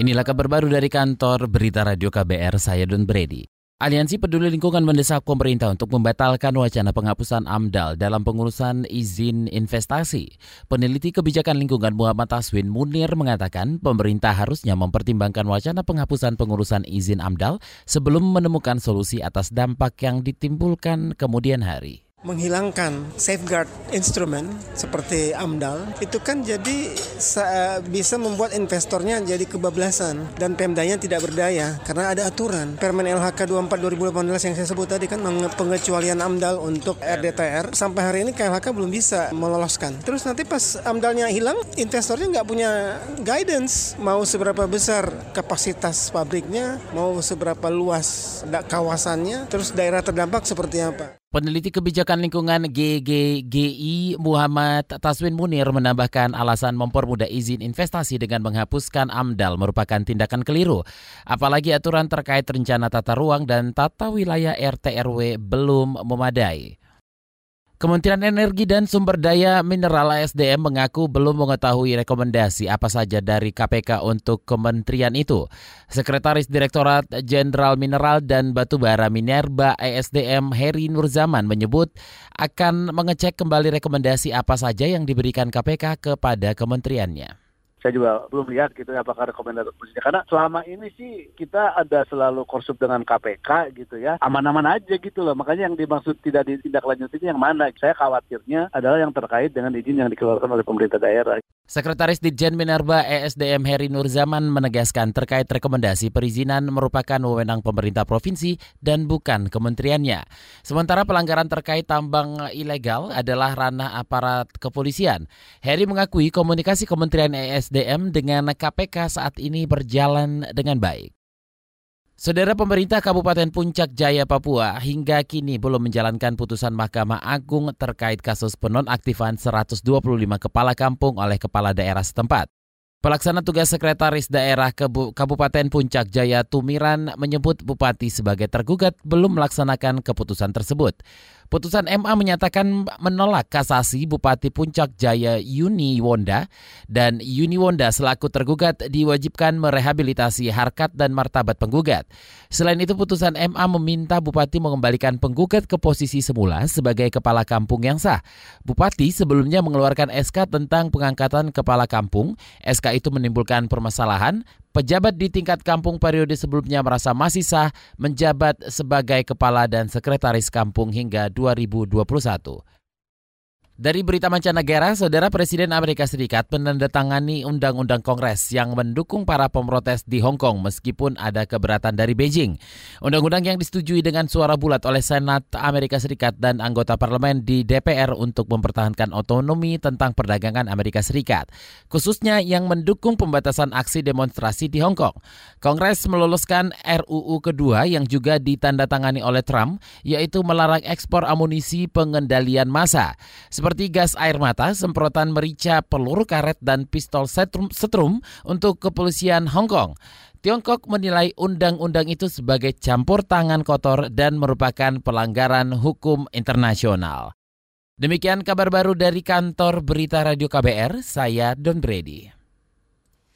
Inilah kabar baru dari kantor Berita Radio KBR, saya Don Brady. Aliansi Peduli Lingkungan mendesak pemerintah untuk membatalkan wacana penghapusan AMDAL dalam pengurusan izin investasi. Peneliti kebijakan lingkungan Muhammad Taswin Munir mengatakan pemerintah harusnya mempertimbangkan wacana penghapusan pengurusan izin AMDAL sebelum menemukan solusi atas dampak yang ditimbulkan kemudian hari menghilangkan safeguard instrumen seperti AMDAL itu kan jadi bisa membuat investornya jadi kebablasan dan Pemdanya tidak berdaya karena ada aturan. Permen LHK 24 2018 yang saya sebut tadi kan pengecualian AMDAL untuk RDTR sampai hari ini KLHK belum bisa meloloskan. Terus nanti pas AMDALnya hilang investornya nggak punya guidance. Mau seberapa besar kapasitas pabriknya mau seberapa luas kawasannya terus daerah terdampak seperti apa Peneliti Kebijakan Lingkungan GGGI Muhammad Taswin Munir menambahkan alasan mempermudah izin investasi dengan menghapuskan AMDAL merupakan tindakan keliru. Apalagi aturan terkait rencana tata ruang dan tata wilayah RT belum memadai. Kementerian Energi dan Sumber Daya Mineral ASDM mengaku belum mengetahui rekomendasi apa saja dari KPK untuk kementerian itu. Sekretaris Direktorat Jenderal Mineral dan Batubara Minerba ASDM Heri Nurzaman menyebut akan mengecek kembali rekomendasi apa saja yang diberikan KPK kepada kementeriannya saya juga belum lihat gitu ya apakah rekomendasi polisinya karena selama ini sih kita ada selalu korsup dengan KPK gitu ya. Aman-aman aja gitu loh. Makanya yang dimaksud tidak ditindaklanjuti yang mana? Saya khawatirnya adalah yang terkait dengan izin yang dikeluarkan oleh pemerintah daerah Sekretaris Ditjen Minerba ESDM Heri Nurzaman menegaskan terkait rekomendasi perizinan merupakan wewenang pemerintah provinsi dan bukan kementeriannya. Sementara pelanggaran terkait tambang ilegal adalah ranah aparat kepolisian. Heri mengakui komunikasi Kementerian ESDM dengan KPK saat ini berjalan dengan baik. Saudara pemerintah Kabupaten Puncak Jaya, Papua hingga kini belum menjalankan putusan Mahkamah Agung terkait kasus penonaktifan 125 kepala kampung oleh kepala daerah setempat. Pelaksana tugas Sekretaris Daerah Kabupaten Puncak Jaya Tumiran menyebut Bupati sebagai tergugat belum melaksanakan keputusan tersebut. Putusan MA menyatakan menolak kasasi Bupati Puncak Jaya Yuni Wonda dan Yuni Wonda selaku tergugat diwajibkan merehabilitasi harkat dan martabat penggugat. Selain itu putusan MA meminta Bupati mengembalikan penggugat ke posisi semula sebagai kepala kampung yang sah. Bupati sebelumnya mengeluarkan SK tentang pengangkatan kepala kampung. SK itu menimbulkan permasalahan Pejabat di tingkat kampung periode sebelumnya merasa masih sah menjabat sebagai kepala dan sekretaris kampung hingga 2021. Dari berita mancanegara, Saudara Presiden Amerika Serikat menandatangani undang-undang Kongres yang mendukung para pemrotes di Hong Kong meskipun ada keberatan dari Beijing. Undang-undang yang disetujui dengan suara bulat oleh Senat Amerika Serikat dan anggota parlemen di DPR untuk mempertahankan otonomi tentang perdagangan Amerika Serikat, khususnya yang mendukung pembatasan aksi demonstrasi di Hong Kong. Kongres meloloskan RUU kedua yang juga ditandatangani oleh Trump, yaitu melarang ekspor amunisi pengendalian massa. Seperti gas air mata, semprotan merica, peluru karet, dan pistol setrum, setrum untuk kepolisian Hong Kong. Tiongkok menilai undang-undang itu sebagai campur tangan kotor dan merupakan pelanggaran hukum internasional. Demikian kabar baru dari kantor Berita Radio KBR, saya Don Brady.